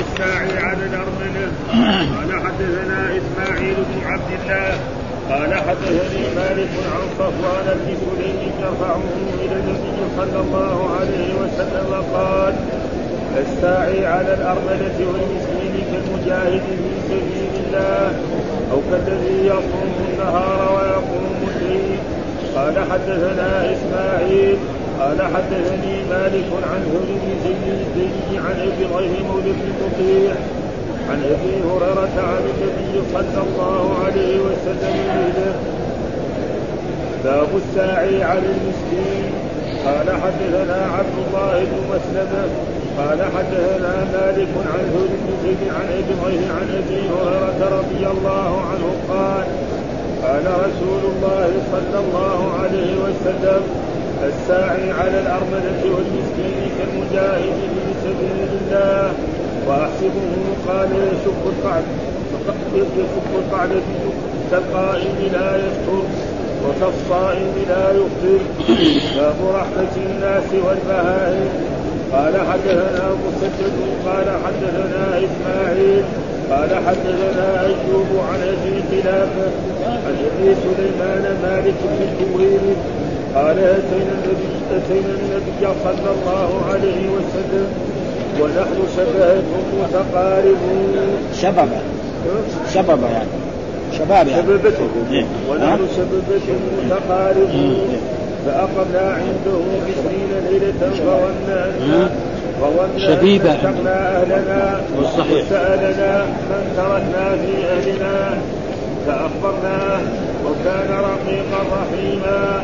الساعي على الأرملة قال حدثنا إسماعيل بن عبد الله. قال حدثني مالك عن صفوان بن سليم يرفعه إلى النبي صلى الله عليه وسلم قال الساعي على الأرملة والمسكين كالمجاهد في سبيل الله أو كالذي يصوم النهار ويقوم الليل قال حدثنا إسماعيل قال حدثني مالك عن هدى بن عن إبراهيم بن مطيع عن أبي هريرة عن النبي صلى الله عليه وسلم باب الساعي على المسكين. قال حدثنا عبد الله بن مسلمة. قال حدثنا مالك عن هدى بن عن إبراهيم عن أبي هريرة رضي الله عنه قال قال رسول الله صلى الله عليه وسلم الساعي على الأرملة والمسكين كالمجاهد في سبيل الله. وأحسبه قال يشق القعد يشق القعد كالقائم لا يفطر وكالصائم لا يفطر باب رحمة الناس والبهائم. قال حدثنا مسدد قال حدثنا إسماعيل قال حدثنا أيوب عن أبي خلافة عن أبي سليمان مالك بن قال أتينا النبي أتينا النبي صلى الله عليه وسلم ونحن شبهة متقاربون. شبابة شبابة يعني. شباب يعني. شببة إيه. ونحن شببة متقاربون. فأقمنا عنده عشرين ليلة فظنا شبيبة. أهلنا. وسألنا من تركنا في أهلنا. فأخبرناه وكان رقيقا رحيما.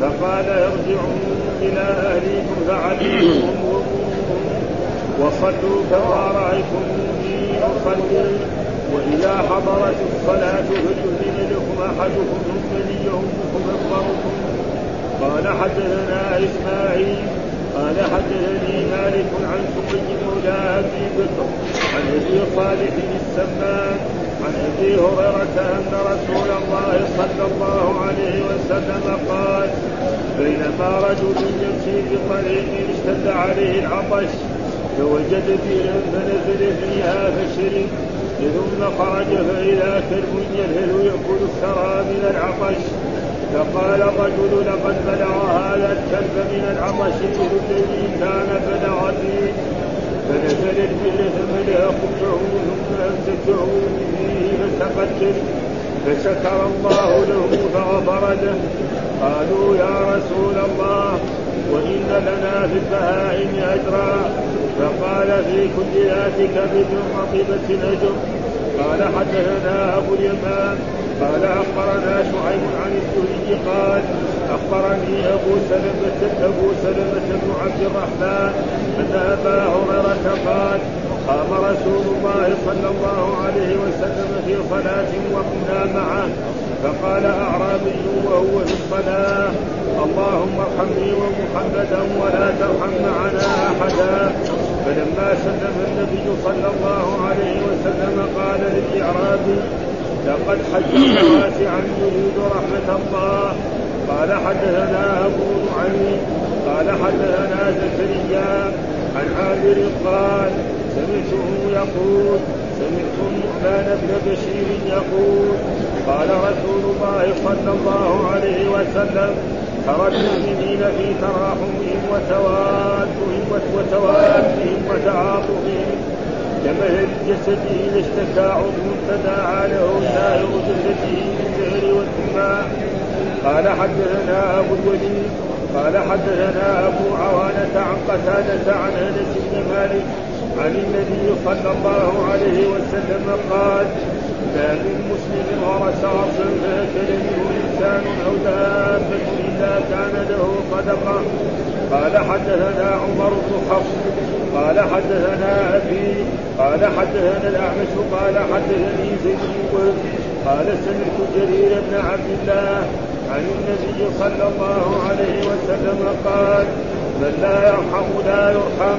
فقال ارجعوا إلى أهليكم فعليكم وصلوا كما رأيتموني أصلي وإذا حضرت الصلاة فليؤذن لكم أحدكم ثم ليؤمكم أكبركم قال حدثنا إسماعيل. قال حدثني مالك عن سمي مولى أبي بكر عن أبي صالح السمان عن أبي هريرة أن رسول الله صلى الله عليه وسلم قال بينما رجل يمشي في طريق اشتد عليه العطش فوجد فيها فنزل فيها فشرب ثم خرج فإذا كلب يلهل يأكل الثرى من العطش. فقال الرجل لقد بلغ هذا الكلب من العطش الذي كان بلغ فيه فنزل البئر فملأ قبعه ثم امسكه فيه فتقتل فشكر الله له فغفر له قالوا يا رسول الله وإن لنا في البهائم أجرا فقال في كل ذات كبد رطبة أجر قال حدثنا أبو اليمان قال أخبرنا شعيب عن الزهري قال أخبرني أبو سلمة أبو سلمة بن عبد الرحمن أن أبا هريرة قال قام رسول الله صلى الله عليه وسلم في صلاة وقمنا معه فقال أعرابي وهو في الصلاة اللهم ارحمني ومحمدا ولا ترحم معنا أحدا. فلما سلم النبي صلى الله عليه وسلم قال للإعرابي لقد حجرت واسعا يريد رحمة الله. قال حدثنا أبو نعيم قال حدثنا زكريا عن عامر قال سمعته يقول سمعت النعمان بن بشير يقول قال رسول الله صلى الله عليه وسلم ترى المؤمنين في تراحمهم وتوادهم وتوادهم وتعاطفهم كمثل الجسد إذا اشتكى عضو تداعى له سائر جسده بالسهر والحمى قال حدثنا أبو الوليد قال حدثنا أبو عوانة عن قتادة عن أنس بن مالك عن النبي صلى الله عليه وسلم قال ما من مسلم ورث ارضا فأكل منه إنسان أو دابة الا كان له صدقه قال حدثنا عمر بن حفص قال حدثنا أبي قال حدثنا الأعمش قال حدثني زيد بن قال سمعت جرير بن عبد الله عن النبي صلى الله عليه وسلم قال من لا يرحم لا يرحم.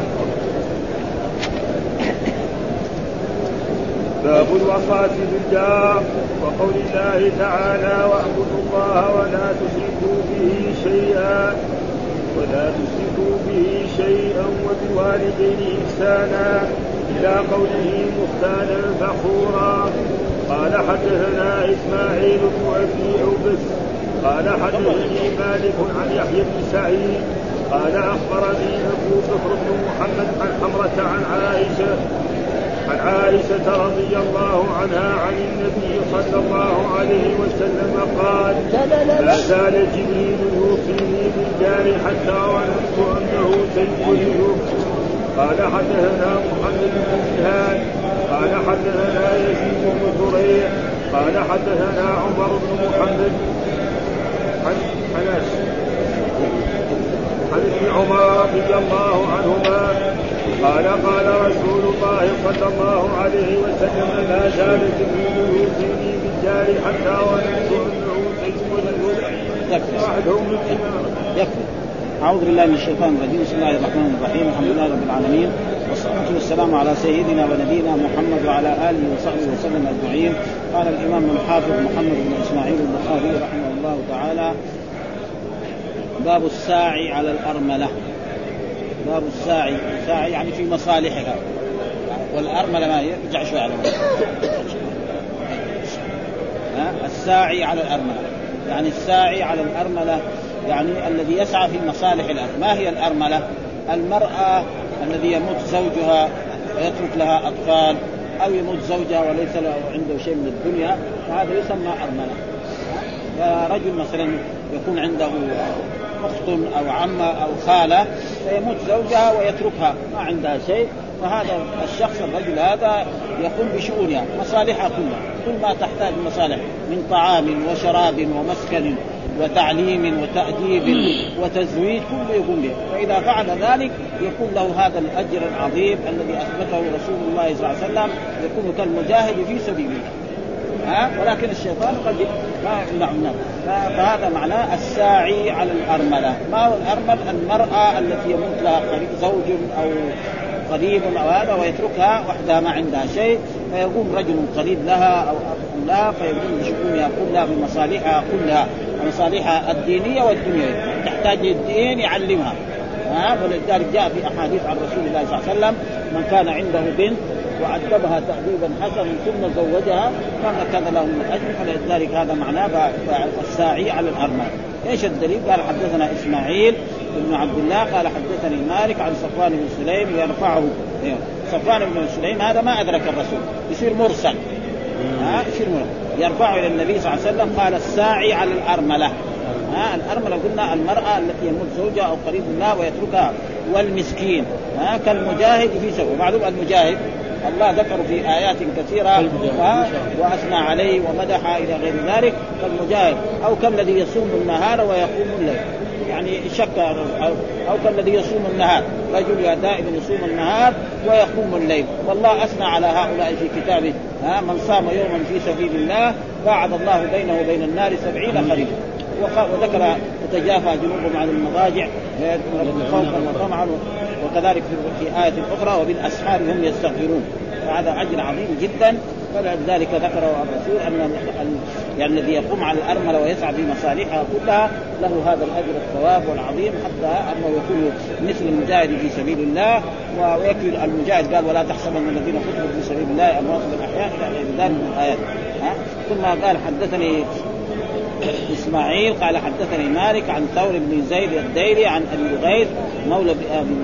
باب الوصاة بالجار وقول الله تعالى واعبدوا الله ولا تشركوا به شيئا. ولا تشركوا به شيئا وبالوالدين إحسانا إلى قوله مختالا فخورا. قال حدثنا إسماعيل بن أبي أوبس قال حدثني مالك عن يحيى بن سعيد قال أخبرني أبو بكر بن محمد عن حمرة عن عائشة عن عائشة رضي الله عنها عن النبي صلى الله عليه وسلم قال لا زال جبريل يوصيني بالجار حتى ظننت أنه سيدخله قال حدثنا محمد بن جهاد قال حدثنا يزيد بن زريع. قال حدثنا عمر بن محمد. عن عن عن ابن عمر رضي الله عنهما قال قال رسول الله صلى الله عليه وسلم لا زال جبريل يوصيني بالجار حتى أنه سيدخل يكفي. أعوذ بالله من الشيطان الرجيم. بسم الله الرحمن الرحيم. الحمد لله رب العالمين. والصلاة والسلام على سيدنا ونبينا محمد وعلى آله وصحبه وسلم أجمعين. قال الإمام الحافظ محمد بن إسماعيل البخاري رحمه الله تعالى باب الساعي على الأرملة. باب الساعي. الساعي يعني في مصالحها. والأرملة ما هي؟ ارجع شوي على الساعي على الأرملة. يعني الساعي على الأرملة يعني الذي يسعى في مصالح الأرض. ما هي الأرملة؟ المرأة الذي يموت زوجها ويترك لها أطفال أو يموت زوجها وليس له عنده شيء من الدنيا فهذا يسمى أرملة. رجل مثلا يكون عنده أخت أو عمه أو خالة فيموت زوجها ويتركها ما عندها شيء. فهذا الشخص الرجل هذا يقوم بشؤونها مصالحها كلها كل ما تحتاج مصالح من طعام وشراب ومسكن وتعليم وتأديب وتزويج كله يقوم به. فإذا فعل ذلك يكون له هذا الأجر العظيم الذي أثبته رسول الله صلى الله عليه وسلم يكون كالمجاهد في سبيل الله. ها ولكن الشيطان قد يمنع الناس فهذا معناه الساعي على الأرملة. ما هو الأرمل؟ المرأة التي يموت لها قريب زوج أو قريب أو هذا ويتركها وحدها ما عندها شيء فيقوم رجل قريب لها أو لها فيقوم بشؤونها كلها بمصالحها كلها مصالحها الدينية والدنيوية. تحتاج للدين يعلمها. ها ولذلك جاء في أحاديث عن رسول الله صلى الله عليه وسلم من كان عنده بنت وعذبها تأديبا حسنا ثم زوجها كان له من أجر فلذلك هذا معناه الساعي على الارمل إيش الدليل؟ قال حدثنا إسماعيل بن عبد الله قال حدثني مالك عن صفوان بن سليم يرفعه. إيه. صفوان بن سليم هذا ما أدرك الرسول. يصير مرسل. ها يصير مرسل. يرفعه إلى النبي صلى الله عليه وسلم قال الساعي على الأرملة. ها الأرملة قلنا المرأة التي يموت زوجها أو قريب الله ويتركها والمسكين. ها كالمجاهد في سبيل. ومعلوم المجاهد الله ذكر في آيات كثيرة وأثنى عليه ومدح إلى غير ذلك كالمجاهد أو كالذي يصوم النهار ويقوم الليل. يعني شك أو كالذي يصوم النهار. رجل دائما يصوم النهار ويقوم الليل. والله أثنى على هؤلاء في كتابه ها من صام يوما في سبيل الله باعد الله بينه وبين النار سبعين خريفا وذكر تتجافى جنوبهم عن المضاجع خوفا وطمعا وكذلك في آية أخرى وبالأسحار هم يستغفرون. فهذا أجر عظيم جدا. فلذلك ذكره الرسول أن يعني الذي يقوم على الأرملة ويسعى في مصالحها كلها له هذا الأجر الثواب والعظيم حتى أنه يكون مثل المجاهد في سبيل الله. ويكفي المجاهد. قال ولا تحسبن الذين قتلوا في سبيل الله أموات بالاحياء إلى غير ذلك من الآيات. ها؟ ثم قال حدثني إسماعيل قال حدثني مالك عن ثور بن زيد الديري عن أبي غيث مولى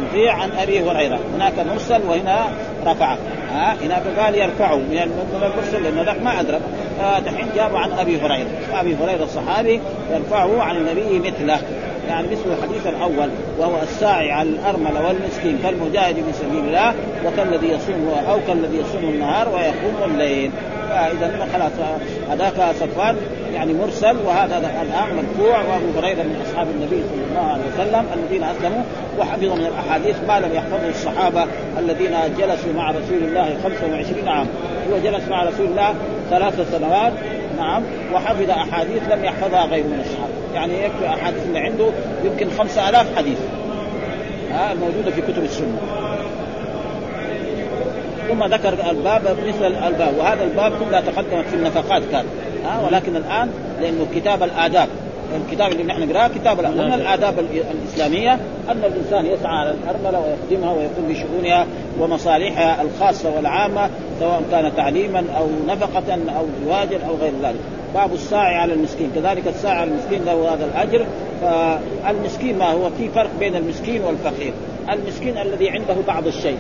مطيع عن ابي هريره هناك مرسل وهنا رفع. ها هناك قال يرفعه من المرسل لأن ذاك ما أدرك. دحين جابوا عن أبي هريرة. أبي هريرة الصحابي يرفعه عن النبي مثله. يعني مثل الحديث الأول وهو الساعي على الأرملة والمسكين كالمجاهد في سبيل الله وكالذي يصوم أو كالذي يصوم النهار ويقوم الليل. فاذا خلاص هذاك صفوان يعني مرسل وهذا الآن مرفوع وأبو هريرة من أصحاب النبي صلى الله عليه وسلم الذين أسلموا وحفظوا من الأحاديث ما لم يحفظه الصحابة الذين جلسوا مع رسول الله 25 عام. هو جلس مع رسول الله ثلاث سنوات نعم وحفظ أحاديث لم يحفظها غيره من الصحابة. يعني يكفي أحاديث اللي عنده يمكن خمسة آلاف حديث ها الموجودة في كتب السنة. ثم ذكر الباب مثل الباب وهذا الباب كلها تقدمت في النفقات كان. ها ولكن الآن لأنه كتاب الآداب. الكتاب اللي نحن نقرأه كتاب من الآداب الإسلامية أن الإنسان يسعى على الأرملة ويخدمها ويقوم بشؤونها ومصالحها الخاصة والعامة سواء كان تعليما أو نفقة أو زواجا أو غير ذلك. باب الساعي على المسكين. كذلك الساعي على المسكين له هذا الأجر. فالمسكين ما هو؟ في فرق بين المسكين والفقير. المسكين الذي عنده بعض الشيء.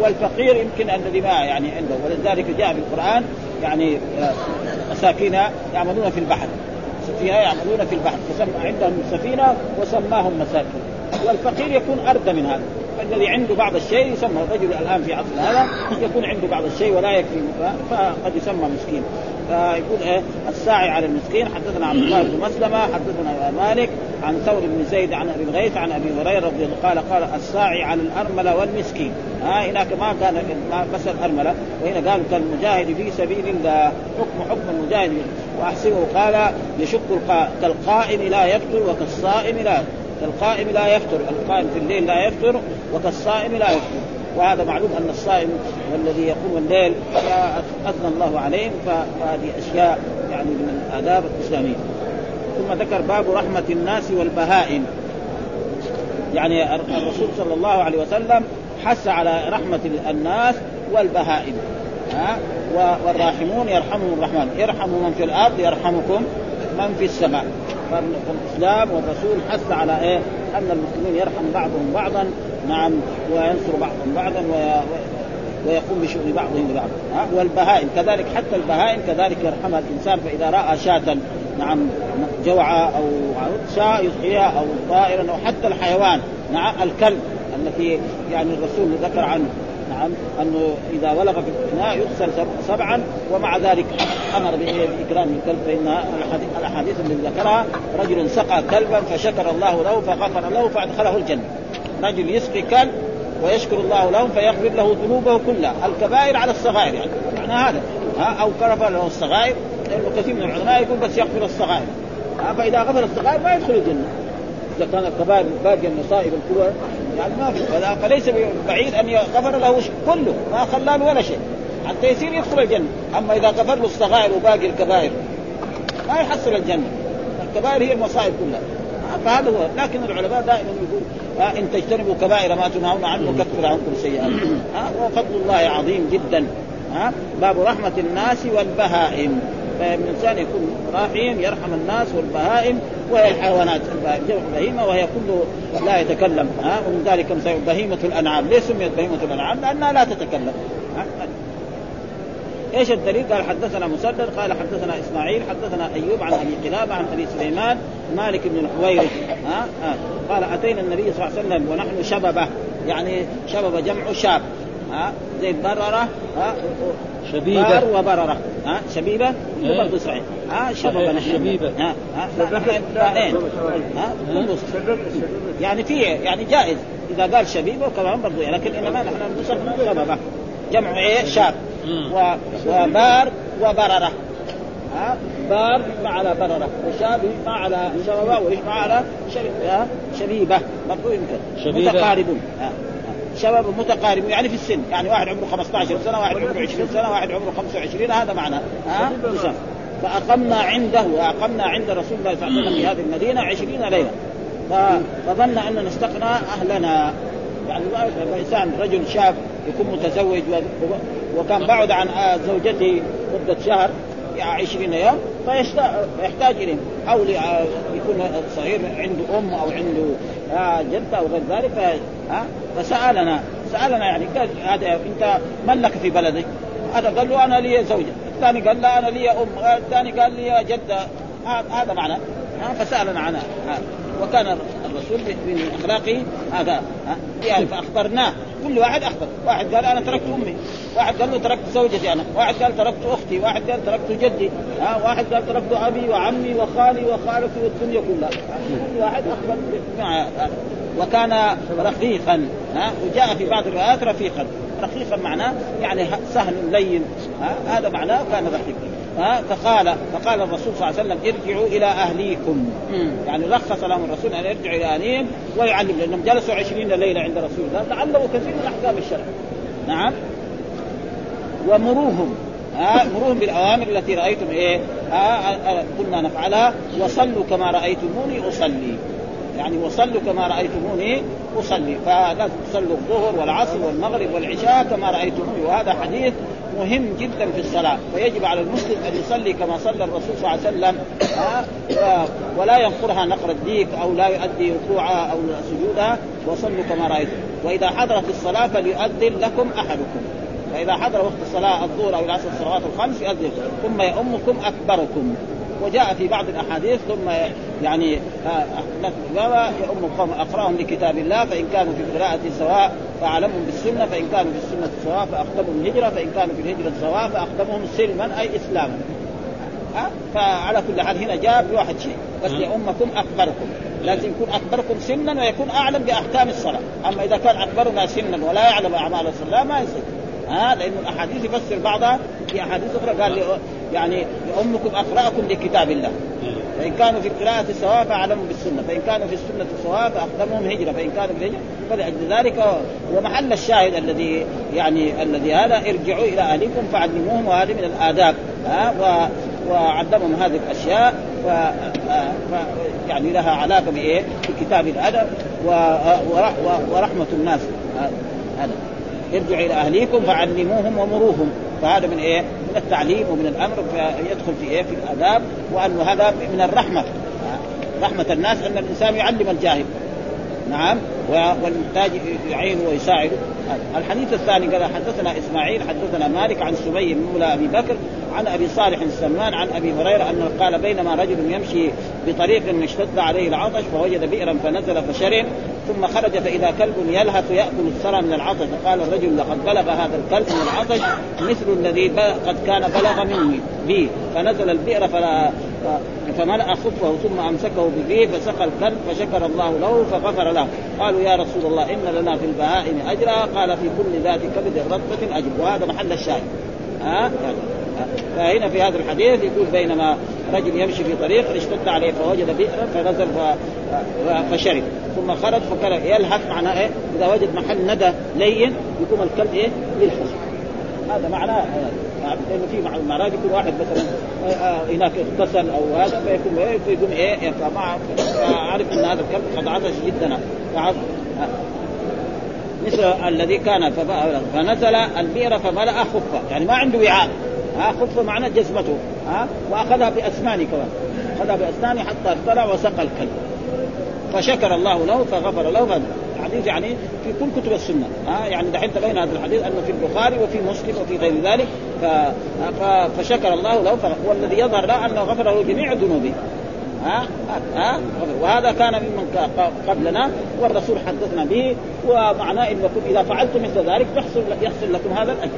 والفقير يمكن الذي ما يعني عنده. ولذلك جاء في القرآن يعني آه، مساكين يعملون في البحر. سفينة يعملون في البحر. فسمى عندهم سفينة وسماهم مساكين والفقير يكون أرضى من هذا. الذي عنده بعض الشيء يسمى الرجل الآن في عصر هذا يكون عنده بعض الشيء ولا يكفي فقد يسمى مسكين. فيقول إيه الساعي على المسكين. حدثنا عبد الله بن مسلمة حدثنا مالك عن ثور بن زيد عن أبي الغيث عن أبي هريرة رضي الله قال قال الساعي على الأرملة والمسكين. ها هناك ما كان بس الأرملة وهنا قال كالمجاهد في سبيل الله. حكم حكم المجاهد. وأحسبه قال يشك كالقائم لا يقتل وكالصائم لا كالقائم لا يفطر القائم في الليل لا يفطر وكالصائم لا يفطر وهذا معلوم أن الصائم والذي يقوم الليل أثنى الله عليهم فهذه أشياء يعني من الآداب الإسلامية. ثم ذكر باب رحمة الناس والبهائم. يعني الرسول صلى الله عليه وسلم حث على رحمة الناس والبهائم. ها؟ والراحمون يرحمهم الرحمن. ارحموا من في الأرض يرحمكم من في السماء. فالاسلام والرسول حث على إيه؟ أن المسلمين يرحم بعضهم بعضا نعم وينصر بعضهم بعضا ويقوم بشؤون بعضهم ببعض. والبهائم كذلك حتى البهائم كذلك يرحمها الإنسان فإذا رأى شاة نعم جوعة أو شاة يضحيها أو طائرا أو حتى الحيوان نعم الكلب التي يعني الرسول ذكر عنه. نعم أنه إذا ولغ في الاناء يغسل سبعا ومع ذلك أمر بإكرام الكلب فإن الأحاديث التي ذكرها رجل سقى كلبا فشكر الله له فغفر له فأدخله الجنة. رجل يسقي كلب ويشكر الله له فيغفر له ذنوبه كلها. الكبائر على الصغائر يعني معنى هذا. ها أو غفر له الصغائر لأنه كثير من العلماء يقول بس يغفر الصغائر. فإذا غفر الصغائر ما يدخل الجنة. اذا كان الكبائر باقي المصائب الكبر يعني ما في. فليس بعيد أن يغفر له كله ما خلى له ولا شيء. حتى يصير يدخل الجنة. أما إذا غفر له الصغائر وباقي الكبائر ما يحصل الجنة. الكبائر هي المصائب كلها. فهذا هو. لكن العلماء دائما يقول آه إن تجتنبوا كبائر ما تنهون عنه كفر عنكم سيئات. آه وفضل الله عظيم جدا. آه باب رحمة الناس والبهائم. فالانسان يكون رحيم يرحم الناس والبهائم وهي الحيوانات. جمع بهيمة وهي كله لا يتكلم. ها؟ ومن ذلك بهيمة الأنعام. ليه سميت بهيمة الأنعام؟ لأنها لا تتكلم. إيش الدليل؟ قال حدثنا مسدد قال حدثنا إسماعيل حدثنا أيوب عن أبي قلابه عن أبي سليمان مالك بن الحويرث. ها, ها قال أتينا النبي صلى الله عليه وسلم ونحن شببة. يعني شبب جمع شاب. ها زي برره ها شبيبة. بار وبررة ها شبيبة؟ إيه؟ برضه صحيح. ها شببة شبيبة. ها ها ها ها يعني في يعني جائز. إذا قال شبيبة وكمان برضه لكن إنما نحن نسمى شببة جمع إيه؟ شاب. و... وبار وبررة ها بار يجمع على بررة وشاب يجمع على شببة ويجمع على شبيبة. برضه يمكن. شبيبة. متقاربون. شباب متقارب يعني في السن يعني واحد عمره 15 سنة واحد عمره 20 سنة واحد عمره 25 هذا معناه ها؟ فأقمنا عنده وأقمنا عند رسول الله صلى الله عليه وسلم في هذه المدينة 20 ليلة. فظن ان نستقنى أهلنا. يعني الإنسان رجل شاب يكون متزوج وكان بعد عن زوجته مدة شهر. 20 يوم فيحتاج اليهم أو يكون صغير عنده أم أو عنده جدة أو غير ذلك فسألنا سألنا يعني قال هذا أنت من لك في بلدك؟ هذا قال له أنا لي زوجة، الثاني قال لا أنا لي أم، الثاني قال لي جدة هذا معنى فسألنا عنها وكان الرسول من إخلاقه هذا. يعني فأخبرناه. كل واحد أخبر، واحد قال أنا تركت أمي، واحد قال له تركت زوجتي أنا، واحد قال تركت أختي، واحد قال تركت جدي، ها؟ واحد قال تركت أبي وعمي وخالي وخالتي والدنيا كلها، كل واحد أخبر وكان رقيقا ها؟ وجاء في بعض الروايات رفيقا رقيقا معناه يعني سهل لين. ها؟ هذا معناه كان رقيق ها فقال فقال الرسول صلى الله عليه وسلم ارجعوا إلى أهليكم. يعني رخص لهم الرسول أن يرجعوا إلى أهليهم ويعلم لأنهم جلسوا عشرين ليلة عند رسول الله تعلموا كثير من احكام الشرع. نعم. ومروهم. ها مروهم بالأوامر التي رأيتم إيه؟ ها كنا نفعلها. وصلوا كما رأيتموني أصلي. يعني وصلوا كما رأيتموني أصلي. فلا تصلوا الظهر والعصر والمغرب والعشاء كما رأيتموني. وهذا حديث مهم جدا في الصلاة. فيجب على المسلم أن يصلي كما صلى الرسول صلى الله عليه وسلم ولا ينقرها نقر الديك أو لا يؤدي ركوعها أو سجودها وصلوا كما رأيتم. وإذا حضرت الصلاة فليؤذن لكم أحدكم. فإذا حضر وقت الصلاة الظهر أو العصر الصلوات الخمس يؤذن ثم يؤمكم أكبركم. وجاء في بعض الأحاديث ثم يعني يؤم قوم أقرأهم لكتاب الله فإن كانوا في القراءه سواء فأعلمهم بالسنة فإن كانوا في السنة سواء فاقدمهم الهجرة فإن كانوا في الهجرة سواء فاقدمهم سلما أي اسلاما أه؟ فعلى كل حال هنا جاء بواحد شيء. بس يؤمكم أكبركم. لازم يكون أكبركم سنا ويكون أعلم بأحكام الصلاة. أما إذا كان أكبرنا سنا ولا يعلم أعمال الصلاة ما يصير. ها لأن الأحاديث يفسر بعضها في أحاديث أخرى. قال يعني أمكم أقرأكم لكتاب الله. فإن كانوا في القراءة سواء فاعلموا بالسنة، فإن كانوا في السنة سواء فاقدمهم هجرة، فإن كانوا في الهجرة فلأجل ذلك. ومحل الشاهد الذي يعني الذي هذا ارجعوا إلى أهلكم فعلموهم وهذه من الآداب. ها؟ و وعلمهم هذه الأشياء. ف... ف... يعني لها علاقة بإيه؟ بكتاب الأدب. و... ورحمة الناس. هذا. ارجعوا إلى اهليكم فعلموهم ومروهم. فهذا من إيه؟ من التعليم ومن الأمر فيدخل في إيه؟ في الآداب وأنه هذا من الرحمة رحمة الناس أن الإنسان يعلم الجاهل نعم والمحتاج يعين ويساعد. الحديث الثاني قال حدثنا إسماعيل حدثنا مالك عن سبي مولى أبي بكر عن أبي صالح السمان عن أبي هريرة أنه قال بينما رجل يمشي بطريق اشتد عليه العطش فوجد بئرا فنزل فشرب ثم خرج فإذا كلب يلهث يأكل الثرى من العطش. فقال الرجل لقد بلغ هذا الكلب من العطش مثل الذي قد كان بلغ مني بي. فنزل البئر فملأ خفه ثم أمسكه بفيه فسقى الكلب فشكر الله له فغفر له. قالوا يا رسول الله إن لنا في البهائم أجرا. قال في كل ذات كبد رطبة أجر. وهذا محل الشاهد. ها؟ فهنا في هذا الحديث يقول بينما رجل يمشي في طريق اشتد عليه فوجد بئرا فنزل فشرب. ثم خرج فكان يلهث معناه إيه؟ إذا وجد محل ندى لين يقوم الكلب إيه؟ يلحس هذا معناه. لأنه في مرات يكون واحد مثلا آه، آه، هناك اغتسل أو هذا فيكون إيه فيقوم إيه فمع عارف إن هذا الكلب قد عطش جدا. مثل الذي كان فنزل البئر فملأ خفة يعني ما عنده وعاء. ها خفة معناه جزمته ها وأخذها بأسنانه كمان. أخذها بأسنانه حتى اطلع وسقى الكلب. فشكر الله له فغفر له الحديث يعني في كل كتب السنة. ها يعني دحين تبين هذا الحديث أنه في البخاري وفي مسلم وفي غير ذلك. ف... ف... فشكر الله له والذي يظهر له أنه غفر له جميع ذنوبه. ها ها وهذا كان ممن قبلنا والرسول حدثنا به ومعناه إنكم إذا فعلتم مثل ذلك تحصل يحصل لكم هذا الأجر.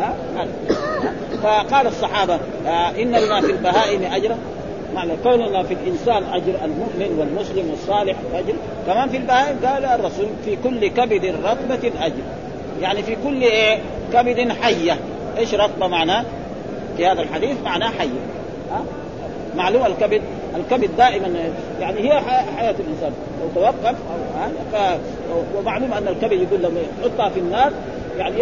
ها فقال الصحابة آه، إن لنا في البهائم أجرا. معنى كوننا في الإنسان أجر المؤمن والمسلم والصالح اجر كمان في البهائم قال الرسول في كل كبد رطبة اجر يعني في كل إيه؟ كبد حية. إيش رطبة معناه؟ في هذا الحديث معناه حية. ها؟ الكبد؟ الكبد دائما يعني هي حياة الإنسان لو توقف أو ف... ومعلوم أن الكبد يقول لما يحطها في النار يعني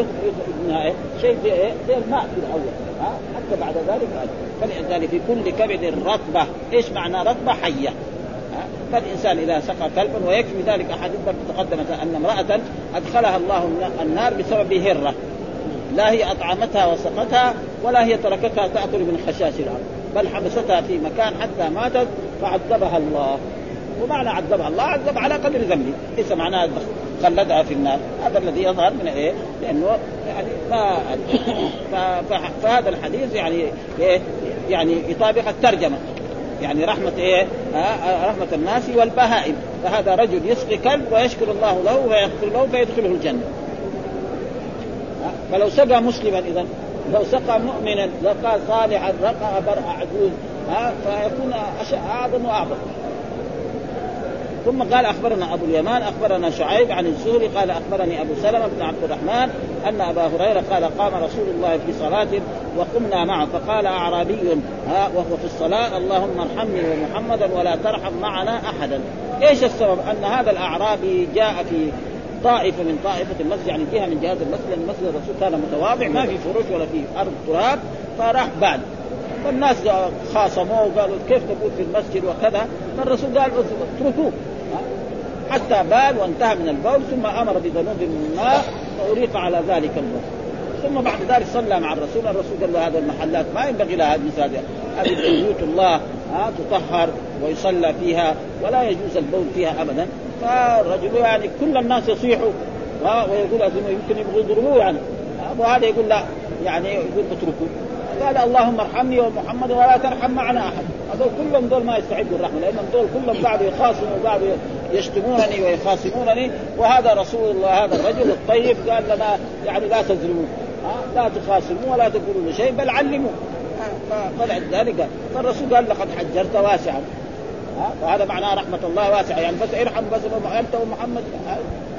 منها إيه؟ شيء زي إيه؟ زي الماء في الأول ها حتى بعد ذلك فلذلك في كل كبد رطبة، إيش معنى رطبة؟ حية فالإنسان إذا سقى كلبا ويكفي ذلك احاديث تقدمت أن امرأة أدخلها الله النار بسبب هرة لا هي أطعمتها وسقتها ولا هي تركتها تأكل من خشاش الأرض بل حبستها في مكان حتى ماتت فعذبها الله ومعنى عذبها الله عذب على قدر ذنبه ليس معناه خلدها في النار هذا الذي يظهر من إيه؟ لأنه يعني ما فهذا الحديث يعني إيه؟ يعني يطابق الترجمة يعني رحمة إيه؟ رحمة الناس والبهائم فهذا رجل يسقي كلب ويشكر الله له ويغفر له فيدخله الجنة فلو سقى مسلما اذا لو سقى مؤمنا سقى صالحا رقى برع عجوز ها فيكون أعظم وأعظم. ثم قال أخبرنا أبو اليمان أخبرنا شعيب عن الزهري قال أخبرني أبو سلمة بن عبد الرحمن أن أبا هريرة قال قام رسول الله في صلاة وقمنا معه فقال أعرابي ها وهو في الصلاة اللهم ارحمني ومحمدا ولا ترحم معنا احدا. إيش السبب؟ أن هذا الأعرابي جاء في طائفة من طائفة المسجد يعني جهه من جهات المسجد لأن مسجد الرسول كان متواضع ما في فروش ولا في أرض تراب فراح بال فالناس خاصموه وقالوا كيف تقول في المسجد وكذا؟ فالرسول قال اتركوه. حتى بال وانتهى من البول ثم أمر بذنوب من ماء واريق على ذلك البول ثم بعد ذلك صلى مع الرسول الرسول قال له هذه المحلات ما ينبغي لها هذه المساجد هذه بيوت الله تطهر ويصلى فيها ولا يجوز البول فيها ابدا. فالرجل يعني كل الناس يصيحوا. ويقول يمكن يبغوا يضربوه يعني. وهذا يقول لا يعني يقول اتركوا قال اللهم ارحمني ومحمد ولا ترحم معنا أحد. هذول كلهم دول ما يستحقوا الرحمة لأنهم دول كلهم قاعدوا يخاصموا وقاعدوا يشتمونني ويخاصمونني. وهذا رسول الله هذا الرجل الطيب قال لنا يعني لا تظلموا لا تخاصموا ولا تقولوا له شيء بل علموا. فلذلك فالرسول قال لقد حجرت واسعا. وهذا معناه رحمة الله واسعة. يعني بس إرحم بس أنت ومحمد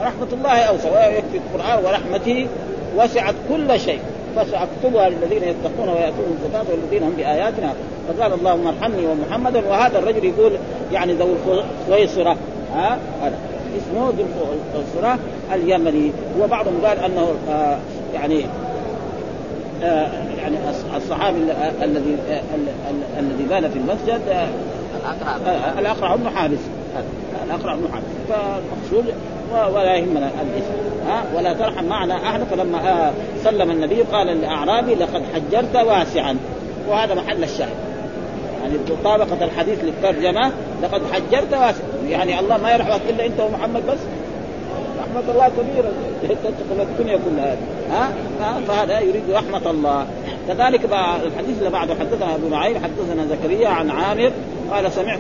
رحمة الله أوسع. ويكفي القرآن ورحمته وسعت كل شيء. فسأكتبها للذين يتقون ويأتون الزكاه والذين هم بآياتنا. فقال اللهم ارحمني ومحمدا. وهذا الرجل يقول يعني ذو الخويصره ها؟ هذا. اسمه ذو الخويصره اليمني. وبعضهم قال أنه آه يعني آه يعني الصحابي الذي آه الذي بال في المسجد الاقرع بن حابس الاقرع بن حابس فالمقصود ولا يهمنا الاسم ها؟ ولا ترحم معنا احد فلما آه سلم النبي قال للاعرابي لقد حجرت واسعا. وهذا محل الشاهد. يعني طابقة الحديث للترجمة لقد حجرت واسعا. يعني الله ما يرحمك إلا أنت ومحمد بس. رحمة الله كبيرة. تدخل الدنيا كلها. ها؟ فهذا يريد رحمة الله. كذلك الحديث اللي بعده حدثنا أبو معين حدثنا زكريا عن عامر قال سمعت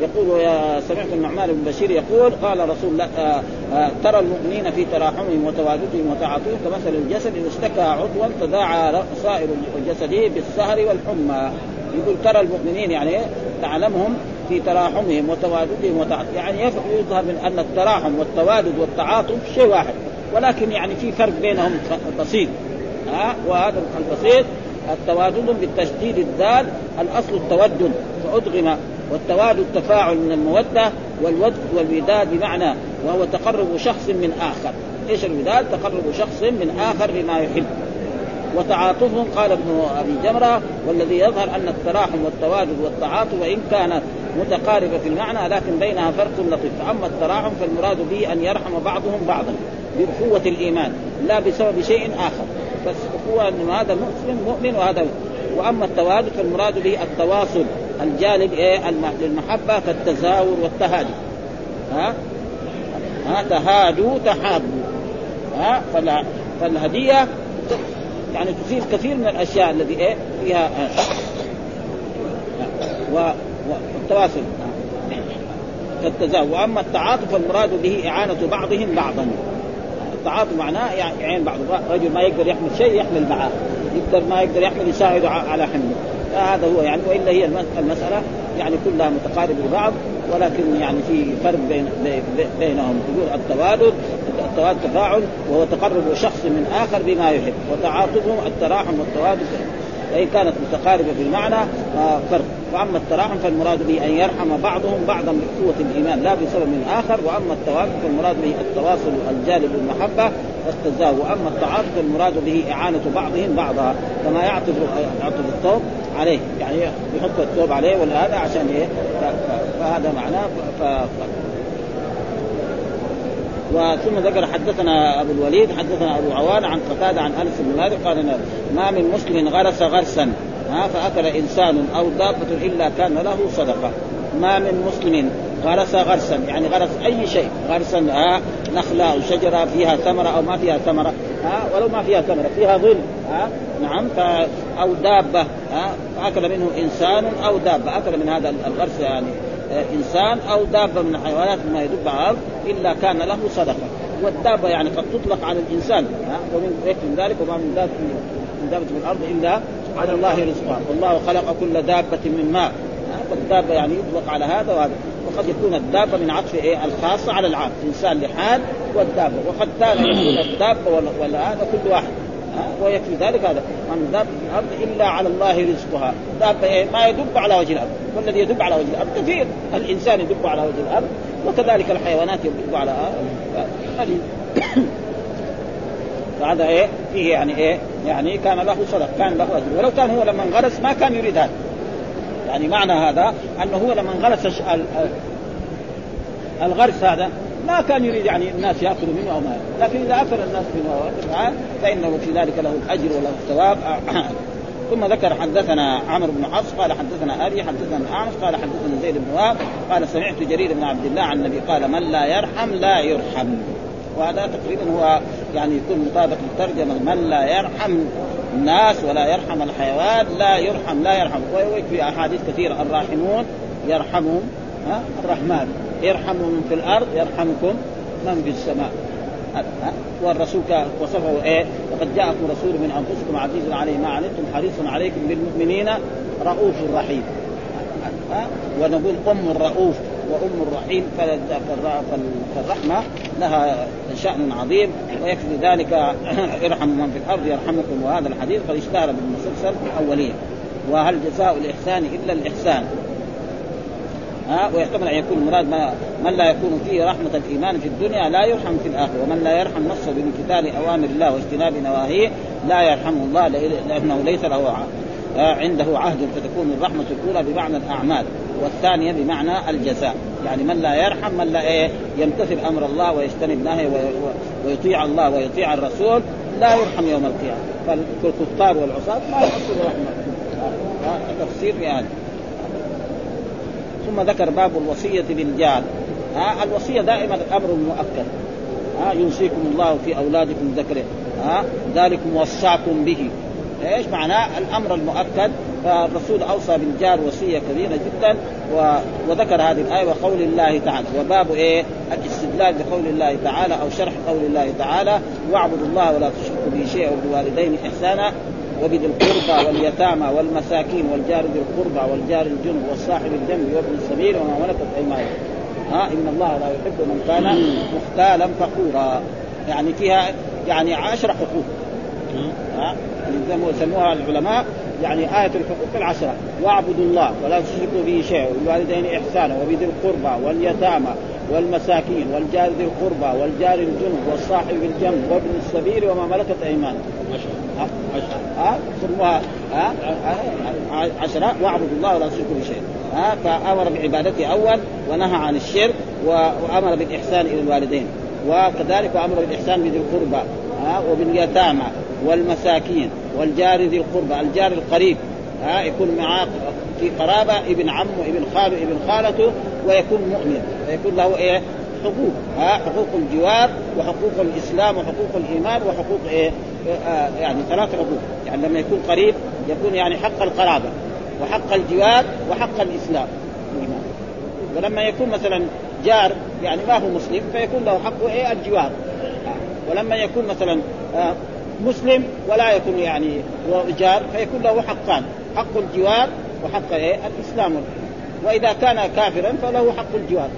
يقول يا سمعت النعمان بن بشير يقول قال رسول الله آه آه ترى المؤمنين في تراحمهم وتواددهم وتعاطفهم كمثل الجسد اذا اشتكى عضوا تداعى سائر جسده بالسهر والحمى. يقول ترى المؤمنين يعني تعلمهم في تراحمهم وتواددهم وتعاطفهم يعني يظهر من أن التراحم والتوادد والتعاطف شيء واحد. ولكن يعني في فرق بينهم بسيط. ها وهذا البسيط التوادد بالتشديد الدال الأصل التودد فأدغم والتوادد تفاعل من المودة والود والوداد بمعنى وهو تقرب شخص من آخر. إيش الوداد؟ تقرب شخص من آخر بما يحب. وتعاطفهم قال ابن أبي جمرة والذي يظهر أن التراحم والتوادد والتعاطف وان كانت متقاربه في المعنى لكن بينها فرق لطيف. فاما التراحم فالمراد به أن يرحم بعضهم بعضا بقوة الإيمان لا بسبب شيء آخر. بس اخوه ان هذا مسلم مؤمن وهذا وأما التوادد فالمراد به التواصل الجالب إيه؟ للمحبة كالتزاور والتهادي ها؟ ها؟ تهادوا تحابوا ها؟ فالهدية يعني تفيد كثير من الأشياء الذي إيه؟ فيها و والتواصل. كالتزاور وأما التعاطف فالمراد به إعانة بعضهم بعضا. التعاطف معناه يعين بعض رجل ما يقدر يحمل شيء يحمل معاه يقدر ما يقدر يحمل يساعده على حمله. هذا هو يعني وإلا هي المسألة يعني كلها متقاربه لبعض ولكن يعني في فرق بين بينهم. يقول التوادد التوادد تفاعل وهو تقرب شخص من آخر بما يحب وتعاطفهم التراحم والتوادد وان كانت متقاربة في المعنى فرق. وأما التراحم فالمراد به أن يرحم بعضهم بعضا بقوة الإيمان لا بسبب من اخر وأما التوافق فالمراد به التواصل الجالب المحبه والتزاوج. وأما التعاطف فالمراد به إعانة بعضهم بعضا كما يعطف يعطف الثوب عليه. يعني يحط الثوب عليه ولا هذا عشان إيه؟ فهذا معناه. ف... وثم ذكر حدثنا أبو الوليد حدثنا أبو عوان عن قتادة عن أنس بن مالك قال ما من مسلم غرس غرسا. ها فأكل إنسان أو دابة إلا كان له صدقة. ما من مسلم غرس غرسا يعني غرس أي شيء غرسا ها نخلة أو شجرة فيها ثمرة أو ما فيها ثمرة ها ولو ما فيها ثمرة فيها ظل ها نعم ف أو دابة ها فأكل منه إنسان أو دابة أكل من هذا الغرس يعني إنسان أو دابة من الحيوانات مما يدب على إلا كان له صدقة. والدابة يعني قد تطلق على الإنسان ها ومن ذلك وما من دابه من دابة في الأرض إلا على الله رزقها. والله خلق كل دابة من ماء. فالدابة يعني يطلق على هذا وهذا. وقد يكون الدابة من عطف إيه؟ الخاصة على العام. انسان لحال والدابة. وقد كان يكون الدابة ولا, هذا كل واحد. ويكفي ذلك هذا. من دابة في الأرض إلا على الله رزقها. دابة إيه؟ ما يدب على وجه الأرض. والذي يدب على وجه الأرض كثير. الإنسان يدب على وجه الأرض. وكذلك الحيوانات يدب على الأرض فهذا إيه؟ فيه يعني إيه؟ يعني كان له صدق كان له أجر. ولو كان هو لما انغرس ما كان يريد هذا. يعني معنى هذا أنه هو لما انغرس الغرس هذا ما كان يريد يعني الناس ياكلوا منه أو ما لكن إذا اكل الناس منه فإنه في ذلك له الأجر وله الثواب. ثم ذكر حدثنا عمرو بن حفص قال حدثنا أبي حدثنا الاعمش قال حدثنا زيد بن وهب قال سمعت جرير بن عبد الله عن النبي قال من لا يرحم لا يرحم. وهذا تقريبا هو يعني يكون مطابق للترجمة. من لا يرحم الناس ولا يرحم الحيوان لا يرحم لا يرحم. وفي أحاديث كثيرة. الراحمون يرحمهم ها؟ الرحمن. يرحمهم من في الأرض يرحمكم من في السماء. والرسول وصفه إيه؟ وقد جاءكم رسول من أنفسكم عزيز عليه ما عنتم حريص عليكم بالمؤمنين رؤوف رحيم. ونقول أم الرؤوف. وأم الرحيم فالرحمة لها شأن عظيم ويكفي ذلك ارحموا من في الأرض يرحمكم وهذا الحديث قد اشتهر بالمسلسل الاوليه وهل جزاء الإحسان إلا الإحسان؟ ها ويحتمل أن يكون المراد ما من لا يكون فيه رحمة الإيمان في الدنيا لا يرحم في الآخرة ومن لا يرحم نفسه بامتثال أوامر الله واجتناب نواهيه لا يرحمه الله لأنه ليس له عنده عهد فتكون الرحمة الأولى بمعنى الأعمال. والثانية بمعنى الجزاء. يعني من لا يرحم من لا إيه يمتثل أمر الله ويجتنب نهيه ويطيع الله ويطيع الرسول لا يرحم يوم القيامة. فالكفار والعصاة ما يحصل رحمه تفسير يعني. ثم ذكر باب الوصية بالجار. ها الوصية دائما أمر مؤكد. ها يوصيكم الله في أولادكم ذكره. ها ذلكم وصاكم به. إيش معناه؟ الأمر المؤكد فالرسول أوصى بالجار وصية كبيرة جدا و... وذكر هذه الآية وقول الله تعالى وباب إيه؟ الاستدلال بقول الله تعالى أو شرح قول الله تعالى واعبدوا الله ولا تشركوا به شيئا وبالوالدين إحسانا وبذي القربى واليتامى والمساكين والجار ذي القربى والجار الجنب والصاحب الجنب وابن السبيل وما ملكت أيمانكم. ها إن الله لا يحب من كان مختالا فخورا. يعني فيها يعني عشر حقوق. ها؟ يسموها العلماء يعني آية الحقوق العشرة. واعبدوا الله ولا تشركوا به شيئا وبالوالدين إحسانا وبذي القربى واليتامى والمساكين والجار ذي القربى والجار الجنب والصاحب بالجنب وابن السبيل وما ملكت ايمانكم. عشرة ها؟ سموها ها؟ عشرة. واعبدوا الله ولا تشركوا بشيء ها؟ فأمر بعبادته أول ونهى عن الشرك وأمر بالإحسان إلى الوالدين. وكذلك وامر بالإحسان بذي القربى ها؟ وباليتامى. والمساكين والجار ذي القربى الجار القريب. ها يكون معاه في قرابة ابن عمه ابن خاله ابن خالته ويكون مؤمن. فيكون له إيه؟ حقوق. ها حقوق الجوار وحقوق الإسلام وحقوق الإيمان وحقوق إيه؟ آه يعني ثلاث حقوق. يعني لما يكون قريب يكون يعني حق القرابة وحق الجوار وحق الإسلام. ولما يكون مثلا جار يعني ما هو مسلم فيكون له حق إيه؟ الجوار. ولما يكون مثلا آه مسلم ولا يكون يعني جار فيكون له حقان حق الجوار وحق إيه؟ الإسلام. وإذا كان كافرا فله حق الجوار.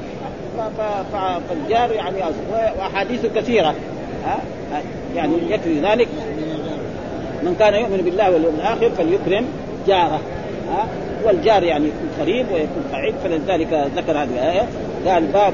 فالجار يعني وأحاديث كثيرة. ها؟ يعني يكفي ذلك. من كان يؤمن بالله واليوم الآخر فليكرم جاره. ها؟ والجار يعني يكون قريب ويكون بعيد فلذلك ذكر هذه الآية. قال باب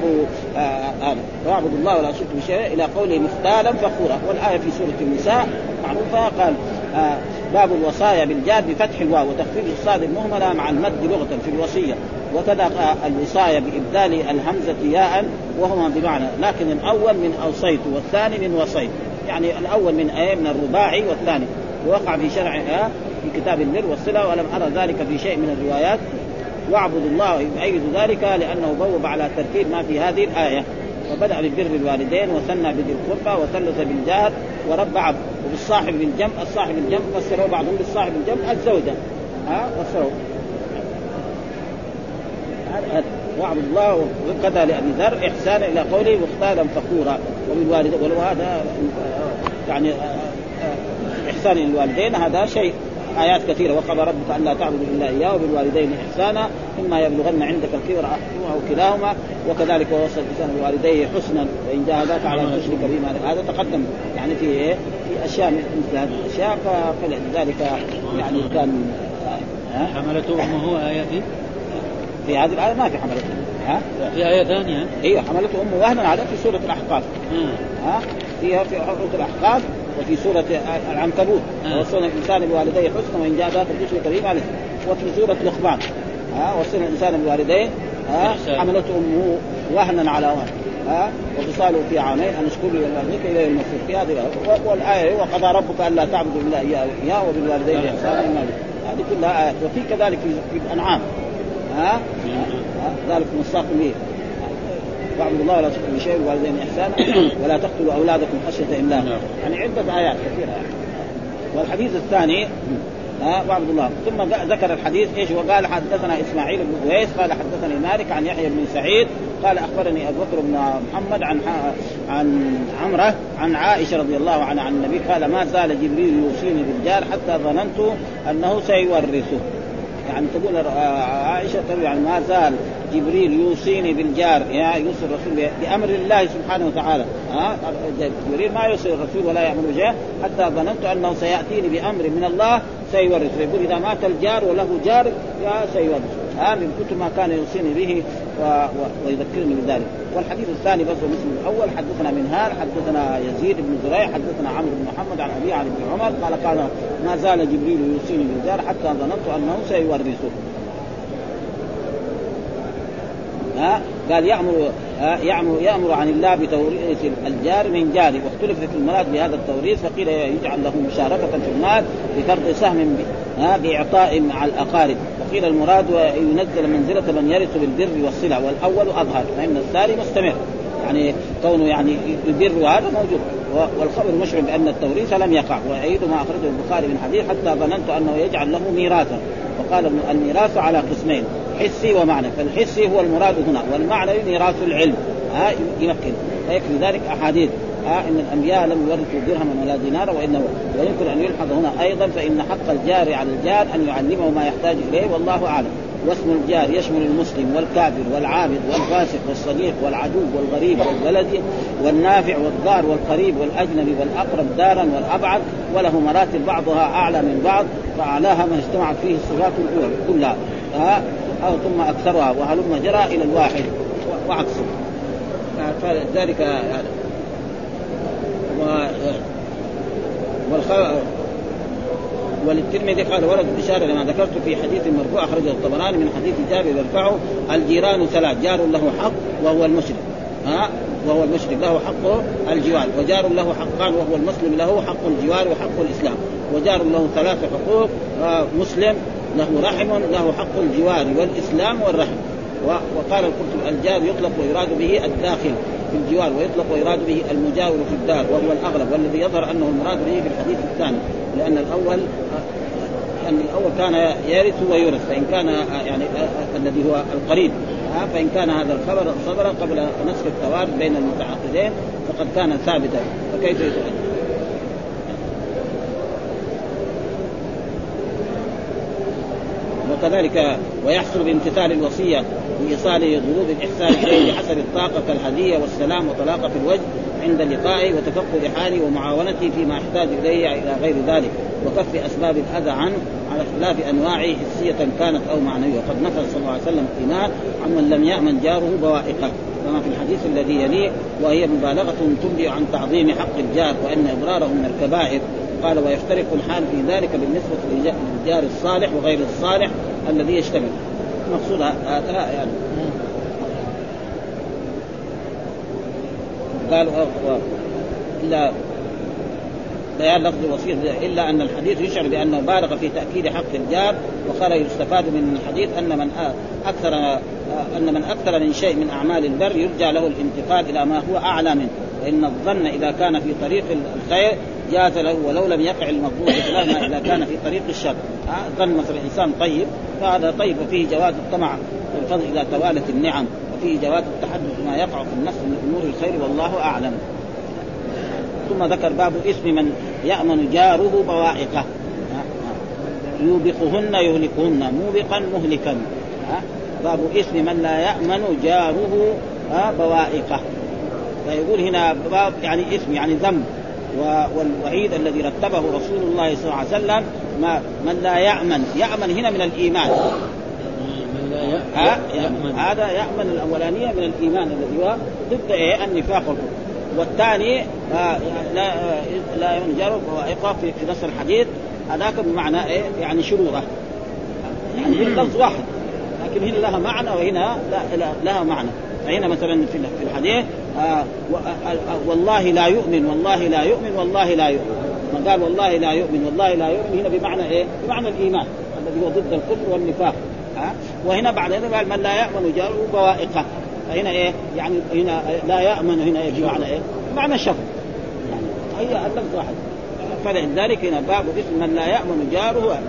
هذا آه وأعبد الله ولا تشركوا بشيء إلى قوله مختالا فخورا والآية في سورة النساء معروفة. قال آه باب الوصايا بالجار بفتح الواو وتخفيف الصاد المهملة مع المد لغة في الوصية. وكذا الوصايه بإبدال الهمزة ياء وهما بمعنى لكن الأول من أوصيت والثاني من وصيت. يعني الأول من إيه من الرباعي والثاني. ووقع في شرع آه في كتاب البر والصلة ولم أرى ذلك في شيء من الروايات. واعبدوا الله يؤيد ذلك لأنه بوب على ترتيب ما في هذه الآية. وبدأ ببر الوالدين وثنى بذي القربى وثلث بالجار وربع وبالصاحب بالجنب الصاحب بالجنب فسروا بعضهم بالصاحب بالجنب الزوجة. ها؟ فسروا. واعبد الله وكذا لأبي ذر احسانا إلى قوله مختالا فخورا. وبالوالدين ولو هذا يعني إحسان الوالدين هذا شيء. آيات كثيرة. وقضى ربك ألا تعبدوا إلا إياه وبالوالدين إحسانا اما يبلغن عندك الكبر أحدهما أو كلاهما. وكذلك ووصى الإنسان بوالديه حسنا وإن جاهداك على ان تشرك بما هذا تقدم يعني في إيه؟ في أشياء مثل هذه الأشياء. فلذلك يعني كان؟ حملته امه آية في في هذه الآية ما في حملته. ها؟ في آية ثانية. أيوه حملته امه وهنا هذا في سورة الأحقاف. ها؟ فيها في سورة الأحقاف. وفي سورة العنكبوت آه. وصلنا الإنسان بوالديه حسنا وإن جاء ذاك الجسم كريم عليه وفي سورة لقمان ها وصلنا الإنسان بوالديه ها إحسان. حملته أمه وهنا على وهن ها وفصاله في عامين أن اشكر لي ولوالديك إلى المصير في هذه. والآية وقضى ربك ألا تعبدوا الا اياه إياه وبالوالدين إحسانا. هذه كلها آيات وفي كذلك في الأنعام ها؟ ذلك مصداق به وأعبدوا الله ولا تشركوا بشيء والوالدين إحسانا ولا تقتلوا أولادكم خشية إملاق نعم. يعني عدة آيات كثيرة يعني. والحديث الثاني ها وعبد الله ثم ذكر الحديث إيش وقال حدثنا إسماعيل بن اويس قال حدثني مالك عن يحيى بن سعيد قال أخبرني أبو بكر بن محمد عن عن عمرة عن عائشة رضي الله عنها عن النبي قال ما زال جبريل يوصيني بالجار حتى ظننت أنه سيورثه يعني تقول آه، عائشة تقول يعني ما زال جبريل يوصيني بالجار يا يوصي الرسول بأمر الله سبحانه وتعالى. ها؟ جبريل ما يوصي الرسول ولا يأمر بشيء. حتى ظننت أنه سيأتيني بأمر من الله سيورث. يقول إذا مات الجار وله جار يا سيورث. ها؟ من كثر ما كان يوصيني به و... و... ويذكرني بذلك. والحديث الثاني بس مثل الأول حدثنا منهال حدثنا يزيد بن زريع حدثنا عمر بن محمد عن أبيه عن ابن عمر قال قال ما زال جبريل يوصيني بالجار حتى ظننت أنه سيورثه. ها؟ قال يأمر يأمر يأمر عن الله بتوريث الجار من جاره. واختلف في المراد بهذا التوريث فقيل يجعل له مشاركة في المال بفرض سهم ها؟ بإعطاء مع الأقارب. وقيل المراد ينزل منزلة من يرث بالبر والصلة. والأول أظهر فإن الثاني مستمر. يعني كونه يعني يبر هذا موجود. والخبر مشعر بأن التوريث لم يقع. ويعيد ما أخرجه البخاري من حديث حتى ظننت أنه يجعل له ميراثا. وقال الميراث على قسمين. حسي ومعنى. فالحسي هو المراد هنا والمعنى ميراث العلم. ها يمكن. ويكفي ذلك أحاديث. ها إن الأنبياء لم يورثوا درهما ولا دينارا وانه ويمكن أن يلحظ هنا أيضا فإن حق الجار على الجار أن يعلمه ما يحتاج إليه والله أعلم. واسم الجار يشمل المسلم والكافر والعابد والفاسق والصديق والعدو والغريب والبلد والنافع والضار والقريب والأجنبي والأقرب دارا والأبعد وله مراتب بعضها أعلى من بعض فاعلاها ما اجتمعت فيه الصفات الأولى كلها. ها أو ثم أكثرها وهلم جرى إلى الواحد. وعكسه فذلك يعني و والخ... وللترمذي قال ورد بشارة لما ذكرت في حديث مرفوع أخرجه الطبراني من حديث جابر يرفعه الجيران ثلاث جار له حق وهو المشرك ها؟ وهو المشرك له حق الجوار. وجار له حقان وهو المسلم له حق الجوار وحق الإسلام. وجار له ثلاث حقوق آه، مسلم له رحم له حق الجوار والإسلام والرحم. وقال القرطبي الجار يطلق ويراد به الداخل في الجوار ويطلق ويراد به المجاور في الدار وهو الاغلب والذي يظهر أنه المراد به في الحديث الثاني لأن الأول لأن الأول كان يرث ويورث فإن كان يعني الذي هو القريب. فإن كان هذا الخبر صدر قبل نسخ التوارث بين المتعاقدين فقد كان ثابتا. فكيف وكذلك ويحصل بامتثال الوصية بايصال ضروب الإحسان إليه بحسب الطاقة كالهديه والسلام وطلاقة الوجه عند لقائه وتفقد حاله ومعاونته فيما يحتاج إليه إلى غير ذلك وكف أسباب الأذى عنه على اختلاف أنواعه حسية كانت أو معنوية. وقد نفى صلى الله عليه وسلم الايمان عمن لم يأمن جاره بوائقه. كما في الحديث الذي يليه وهي مبالغة تنبئ عن تعظيم حق الجار وأن ابراره من الكبائر قال ويفترق الحال في ذلك بالنسبة للجار الصالح وغير الصالح الذي يشتمل. المقصود هذا يعني. قال إلا بيان لفظ الوصية إلا أن الحديث يشعر بأنه بالغ في تأكيد حق الجار وقال يستفاد من الحديث أن من آ- أكثر آ- أن من أكثر من شيء من أعمال البر يرجى له الانتقال إلى ما هو أعلى منه فان الظن إذا كان في طريق الخير جاز له ولو لم يقع المفضول بخلاف ما إذا كان في طريق الشر. ها، ظن مثلا انسان طيب فهذا طيب وفيه جواز الطمع والفضل اذا توالت النعم وفيه جواز التحدث بما يقع في النفس من أمور الخير والله أعلم. ثم ذكر باب اسم من يأمن جاره بوائقه. يوبقهن يهلكهن موبقا مهلكا. باب اسم من لا يأمن جاره بوائقه. فيقول هنا باب يعني اسم يعني ذنب. والوعيد الذي رتبه رسول الله صلى الله عليه وسلم ما من لا يأمن. يأمن هنا من الإيمان. ها يأمن. هذا يأمن الأولانية من الإيمان الذي هو ضد إيه؟ النفاق والكفر. والثاني آه لا آه لا جاره بوائقه في, نص الحديث. هذاك بمعنى إيه؟ يعني شروره يعني باللفظ واحد. لكن هنا لها معنى وهنا لا لها معنى. فهنا مثلا في الحديث آه والله لا يؤمن والله لا يؤمن والله لا يؤمن. من قال والله لا يؤمن والله لا يؤمن هنا بمعنى إيه؟ بمعنى الإيمان الذي هو ضد الكفر والنفاق. ها؟ وهنا بعد ذلك قال من لا يأمن جاره بوائقه. فهنا إيه؟ يعني هنا لا يأمن هنا إيه بمعنى إيه؟ بمعنى شر يعني هي اللفظ واحد. فلذلك هنا باب اسم من لا يأمن جاره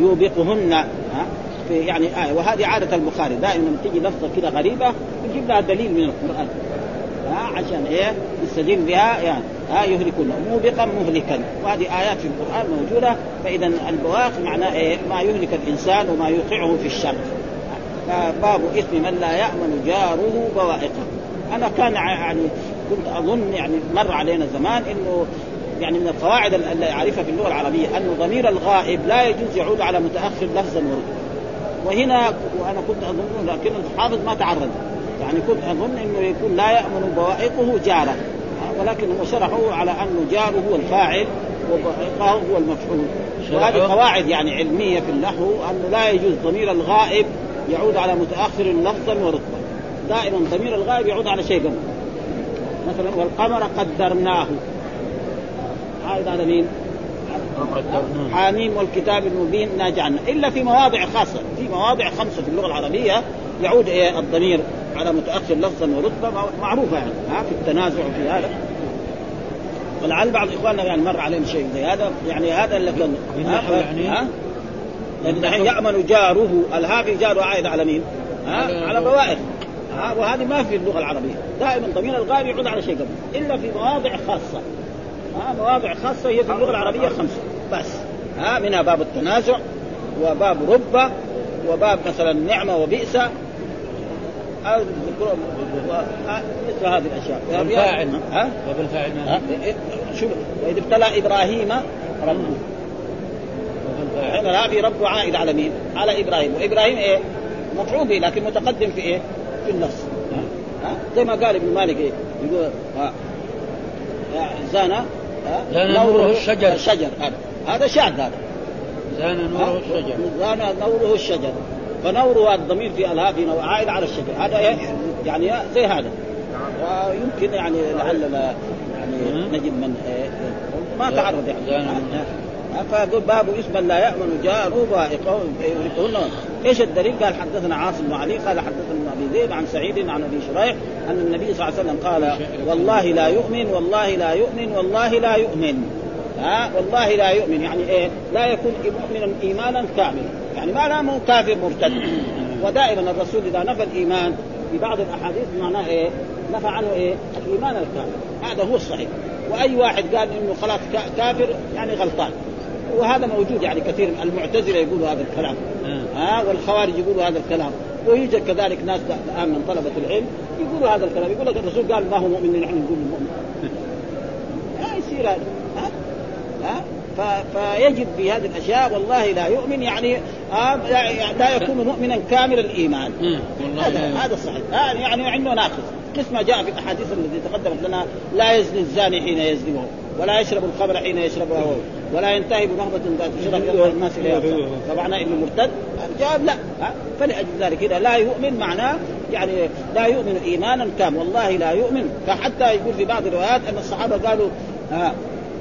يوبقهن ها؟ في يعني آية. وهذه عادة البخاري. دائما لما تيجي لفظة كده غريبة يجيب لها دليل من القرآن. ها؟ عشان إيه؟ يستدل بها يعني. ها؟ يهلكون موبقا مهلكا. وهذه آيات في القرآن موجودة. فاذا البواق معناه إيه؟ ما يهلك الإنسان وما يوقعه في الشر. فباب إثم من لا يأمن جاره بوائقه. أنا كان يعني كنت أظن يعني مر علينا زمان إنه يعني من القواعد اللي يعرفها في اللغة العربية انه ضمير الغائب لا يجوز يعود على متأخر لفظا ورتبه وهنا وأنا كنت أظن لكن الحافظ ما تعرض. يعني كنت أظن إنه يكون لا يأمن بوائقه جاره. ولكن هو شرحه على انه جاره هو الفاعل وبائقه هو المفعول. وهذه قواعد يعني علمية في النحو انه لا يجوز ضمير الغائب يعود على متأخر لفظا ورتبه دائما ضمير الغائب يعود على شيء قبل مثلا والقمر قدرناه. هذا على مين؟ حاميم والكتاب المبين انا جعلنا إلا في مواضع خاصة. في مواضع خمسة في اللغة العربية يعود إيه الضمير على متأخر لفظا ورتبه معروفة يعني. ها في التنازع في هذا. ولعل بعض إخواننا يعني مر عليهم شيء زي هذا. يعني هذا اللي كان يعني. ها؟ لأن الحين يأمن جاره الهافي جاره عائد على مين؟ ها؟ على بوائق ها؟ وهذه ما في اللغة العربية. دائما ضمير الغائب يعود على شيء قبل. إلا في مواضع خاصة. ها؟ مواضع خاصة هي في اللغة العربية خمسة. بس. ها؟ منها باب التنازع وباب رب وباب مثلا نعمة وبئس. مثل هذه الأشياء. بالفاعل ها؟ وبالفاعل شوف. واذ ابتلى إبراهيم ربه. هنا هذه رب عائد على مين؟ على إبراهيم. وإبراهيم إيه؟ مفعول به لكن متقدم في إيه؟ في النص. ها؟ زي ما قال ابن مالك إيه؟ يقول ها؟ زانا زان نوره الشجر. الشجر هذا. هذا شاذ هذا. زان نوره الشجر. زان نوره الشجر. فنوره الضمير في الهاء في عائد على الشجر. هذا يعني زي هذا. ويمكن يعني لعلنا يعني نجد من ما تعرض يعني. فيقول باب اسما لا يأمن جاره بائقه إيش الدليل؟ قال حدثنا عاصم بن علي قال حدثنا أبي ذئب عن سعيد عن أبي شريح أن النبي صلى الله عليه وسلم قال والله لا يؤمن والله لا يؤمن والله لا يؤمن. ها؟ والله لا يؤمن. يعني إيه؟ لا يكون مؤمنا إيمانا كاملا. يعني ما لا كافر مرتد. ودائما الرسول إذا نفى الإيمان في بعض الأحاديث معناه إيه؟ نفى عنه إيه؟ الإيمان الكامل. هذا هو الصحيح. وأي واحد قال إنه خلاص كافر يعني غلطان. وهذا موجود يعني كثير. المعتزلة يقولوا هذا الكلام. ها؟ والخوارج يقولوا هذا الكلام. ويوجد كذلك ناس الآن من طلبة العلم يقولوا هذا الكلام. يقول لك الرسول قال ما هو مؤمن نحن نقول مؤمن. لا يصير هذا. ها؟ ها؟ فيجب في هذه الأشياء والله لا يؤمن يعني آه لا يكون مؤمنا كامل الإيمان. هذا هذا صحيح آه يعني عنده ناقص. مثل ما جاء في الأحاديث التي تقدمت لنا لا يزني الزاني حين يزني ولا يشرب الخمر حين يشربها هو ولا ينتهي بنهضة ذات شرف يدخل الناس اليها فمعنى إنه مرتد. الجواب لا. فلأجل ذلك إذا لا يؤمن معناه يعني لا يؤمن ايمانا كامل والله لا يؤمن. فحتى يقول في بعض الروايات أن الصحابة قالوا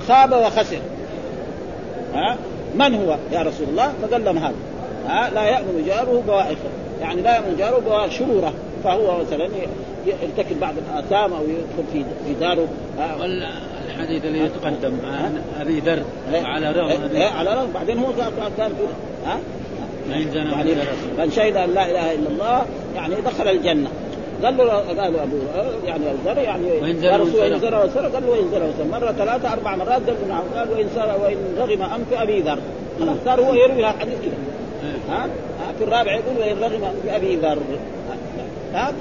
خاب وخسر. ها؟ من هو يا رسول الله؟ فقال لهم هذا. ها؟ لا يأمن جاره بوائقه يعني لا يأمن جاره بوائق شرورة. فهو مثلا يرتكب بعض الاثام أو يدخل في في داره. الحديث اللي يتقدم عن أبي ذر على رغم على رغم بعدين هو كان ها؟ يعني من شهد أن لا إله إلا الله يعني دخل الجنة. قال له قالوا أبو يعني الزر يعني يا رسول وإن زرع وسر قال له وإن زرع وسر مرة ثلاثة أربع مرات قال نعم. قال وان سر وإن رغم انف أبي ذر. خلاص صار هو يروي هذا الحديث كده ها؟ في الرابع يقول وإن رغم انف أبي ذر.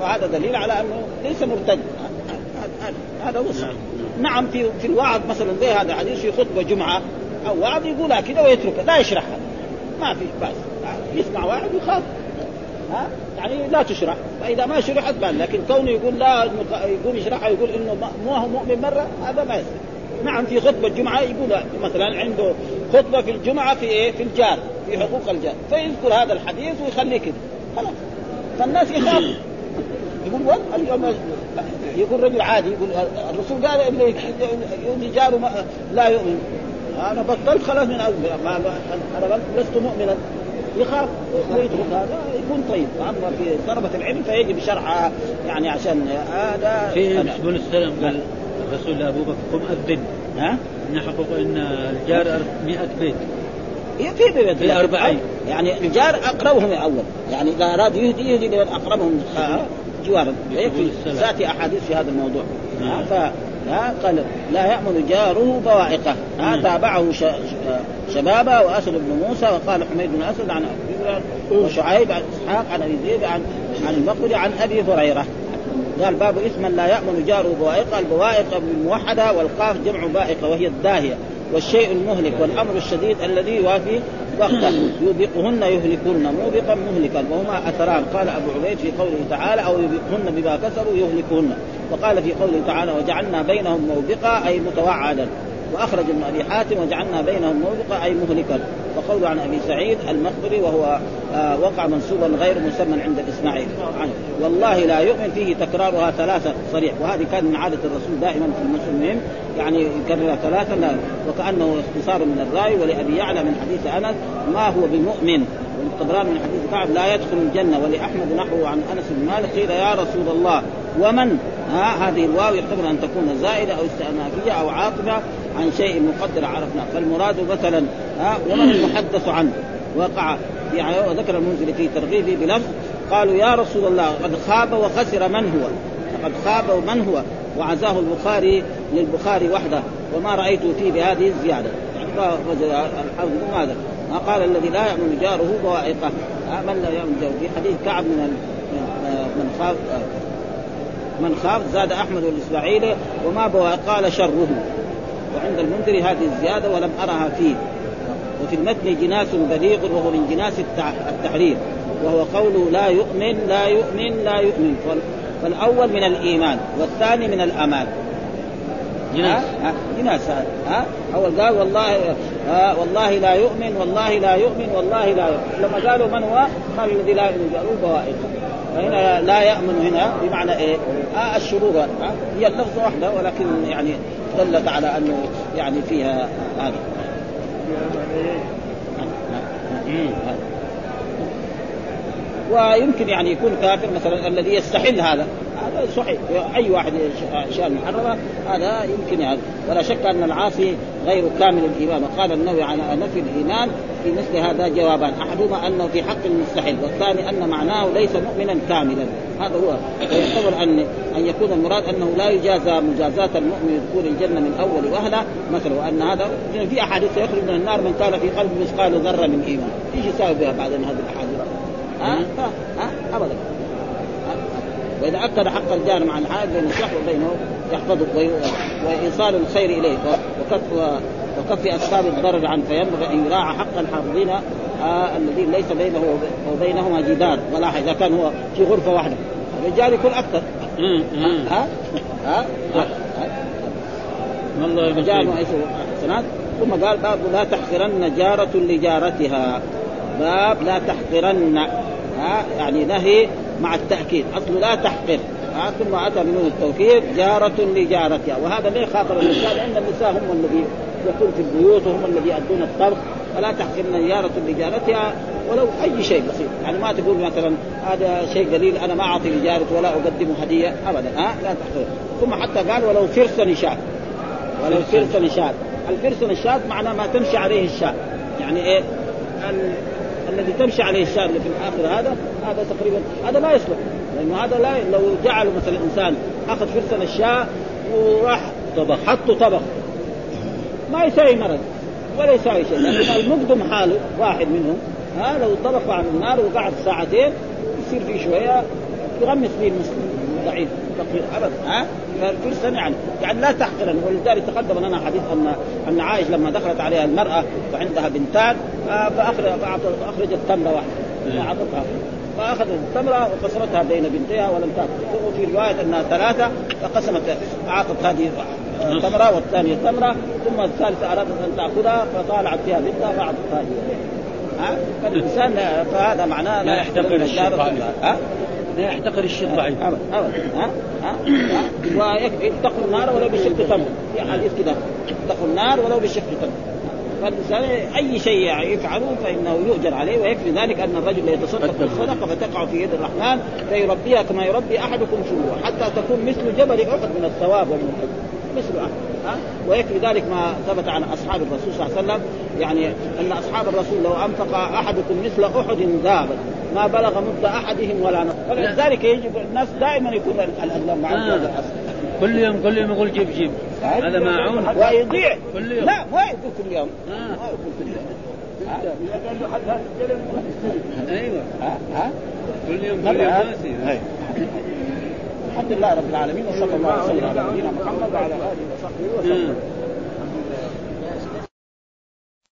وهذا دليل على أنه ليس مرتد. هذا هو الصحيح نعم. في في الوعظ مثلا زي هذا حديث في خطبة جمعة أو وعظ يقولها كذا ويتركها لا يشرحها. ما في بس يسمع واحد يخاف. ها؟ يعني لا تشرح. فإذا ما شرحت بان لكن كونه يقول لا يقول يشرحها يقول إنه مو هو مؤمن مرة هذا ما يصير. نعم في خطبة الجمعه يقول مثلا عنده خطبة في الجمعة في إيه؟ في الجار في حقوق الجار. فيذكر هذا الحديث ويخليه كذا خلاص. فالناس يخافوا. يقول اليوم يقول رجل عادي يقول الرسول قال اللي جاره لا يؤمن. أنا بطلت خلاص من أنا لست مؤمنا. يخاف. ويترك هذا يكون طيب. أما في طلبة العلم فيجب شرحها يعني عشان هذا. في بن السلام قال الرسول لابو بكر قم أذن. ها؟ إن حقوق إن الجار 100 بيت. في بيت في الأربعين يعني الجار أقربهم أول يعني إذا أراد يهدي يهدي لمن أقربهم. جوارا ويكفي تأتي أحاديث في هذا الموضوع. نعم. ف قال لا يأمن جاره بوائقه ها تابعه شبابه وأسد بن موسى وقال حميد بن أسد عن وشعيب عن إسحاق عن ابي زيد عن عن المقبري عن أبي هريرة. قال باب اسما لا يأمن جاره بوائقه البوائق بالموحده والقاف جمع بائقة وهي الداهية. والشيء المهلك والأمر الشديد الذي يوافي وقتا يوبقهن يهلكن موبقا مهلكا. وهما أثران. قال أبو عبيد في قوله تعالى أو يوبقهن بما كسبوا يهلكهن وقال في قوله تعالى وجعلنا بينهم موبقا أي متوعدا. وأخرج ابن أبي حاتم وجعلنا بينهم موبقا أي مهلكا وقول عن أبي سعيد المقبري وهو آه وقع منصوبا غير مسمى عند الاسماعيلي والله لا يؤمن فيه تكرارها ثلاثة صريح. وهذه كان من عادة الرسول دائما في المسلمين يعني يكررها ثلاثة لا. وكأنه اختصار من الرأي ولأبي يعلى من حديث أنس ما هو بمؤمن؟ والطبراني من حديث كعب لا يدخل الجنة. ولأحمد نحوه عن أنس بن مالك قيل يا رسول الله ومن؟ ها هذه الواو يحتمل أن تكون زائدة أو استئنافيه أو عاطفة. عن شيء مقدر عرفناه فالمراد مثلا ها ومن المحدث عنه. وقع يعني وذكر المنزل في ترغيبه بلفظ قالوا يا رسول الله قد خاب وخسر من هو؟ قد خاب من هو؟ وعزاه البخاري للبخاري وحده. وما رأيت فيه بهذه الزيادة. الحافظ ماذا قال الذي لا يأمن جاره بوائقه من لا يأمن جاره؟ في حديث كعب من من خاف من خاف زاد أحمد والإسماعيلي وما قال شره. وعند المنذر هذه الزيادة ولم أرها فيه. وفي المتن جناس بليغ وهو من جناس التحريم وهو قوله لا يؤمن لا يؤمن لا يؤمن. فالأول من الإيمان والثاني من الامان جناس. ها؟ جناس. ها؟ أول قال والله ها؟ والله لا يؤمن والله لا يؤمن والله لا يؤمن. لما قالوا من هو؟ قال الذي لا يؤمن قالوا بوائق فهنا لا يأمن هنا بمعنى إيه؟ آه الشروط هي اللفظة واحدة ولكن يعني دلت على أنه يعني فيها هذا. ويمكن يعني يكون كافر مثلا الذي يستحل هذا. هذا صحيح. أي واحد اشياء محرمه هذا يمكن هذا. ولا شك أن العاصي غير كامل الإيمان. وقال النووي على نفي الإيمان في مثل هذا جوابان. أحدهما أنه في حق المستحيل والثاني أن معناه ليس مؤمنا كاملا. هذا هو. ويعتبر ان أن يكون المراد أنه لا يجازى مجازاة المؤمن دخول الجنة من أول وهله مثلا وأن هذا في أحاديث يخرج من النار من كان في قلبه مثقال ذرة من إيمان. إيش يساوي بها بعد هذه الأحاديث؟ ها؟ ها؟ ابدا. وإذا أكد حق الجار مع العائد بين الصح وبينه يحفظه وإيصال الخير اليه وكف وكف اسباب الضرر عنه. فينبغي أن يراعى حق الحافظين آه الذين ليس بينه وبينهما جدار ولا إذا كان هو في غرفة واحدة. الرجال يكون أكثر. ها؟ ها؟ والله حسنات ثم قال باب لا تحقرن جارة لجارتها. باب لا تحقرن. ها يعني نهي مع التأكيد. اصله لا تحقر ثم أتى من التوكيد جارة لجارتها. وهذا ليه خاطر النساء؟ لأن النساء هم الذي يكون في البيوت وهم الذي يؤدون الطبخ. فلا تحقرن جارة لجارتها ولو أي شيء بسيط. يعني ما تقول مثلا هذا شيء قليل أنا ما أعطي لجارتي ولا اقدم هدية ابدا. ها لا تحقر ثم حتى قال ولو فرس نشاط. ولو فرس نشاط. الفرس نشاط معناه ما تمشي عليه الشاة. يعني إيه؟ الذي تمشي عليه الشاة اللي في الآخر هذا هذا تقريبا هذا لا يصلح. لأنه هذا لا لو جعل مثلا إنسان أخذ فرسه الشاة وراح طبخ حطه طبخ. ما يساوي مرض ولا يساوي شيء. لأن المقدم حاله واحد منهم ها لو طبخ عن النار وقعد ساعتين يصير فيه شوية يغمس به المسلم ضعيف ابدا ها؟ فرسا يعني يعني لا تحقرا ولذلك تقدم لنا حديث ان أن عائشة لما دخلت عليها المرأة وعندها بنتان فأخرجت تمرة واحدة. اعطتها فاخذ التمرة وقسمتها بين بنتيها ولم تأكل. وفي رواية أنها ثلاثة فقسمت أعطت هذه تمره والثانية تمرة ثم الثالثة أرادت أن تأخذها فطالعت فيها بنتها فأعطتها ها؟ فالإنسان فهذا معناه لا يحتقر الشيء ها لا يحتقر الشيء الضعيف ابدا ابدا ها؟ ها؟ ويكفي اتقوا النار ولو بشق تمر حديث كذا اتقوا النار ولو بشق تمر فالإنسان أي شيء يفعله فإنه يؤجر عليه ويكفي ذلك أن الرجل يتصدق بالصدقة فتقع في يد الرحمن فيربيها كما يربي أحدكم شروع حتى تكون مثل جبل أحد من الثواب ومن الحب مثل أحد ها؟ ويكفي ذلك ما ثبت عن أصحاب الرسول صلى الله عليه وسلم يعني أن أصحاب الرسول لو أنفق أحدكم مثل أحد ذهبا ما بلغ مد أحدهم ولا نصف فلذلك يجب الناس دائما يكون الاذلام مع آه. كل يوم كل يوم يقول جيب جيب. هذا معون ويضيع كل يوم. لا ما يقول كل يوم. آه. ما يقول كل يوم. أيوه. ها؟ كل يوم كل يوم. الحمد لله رب العالمين وصلى الله وسلم على نبينا محمد وعلى آله وصحبه وسلم.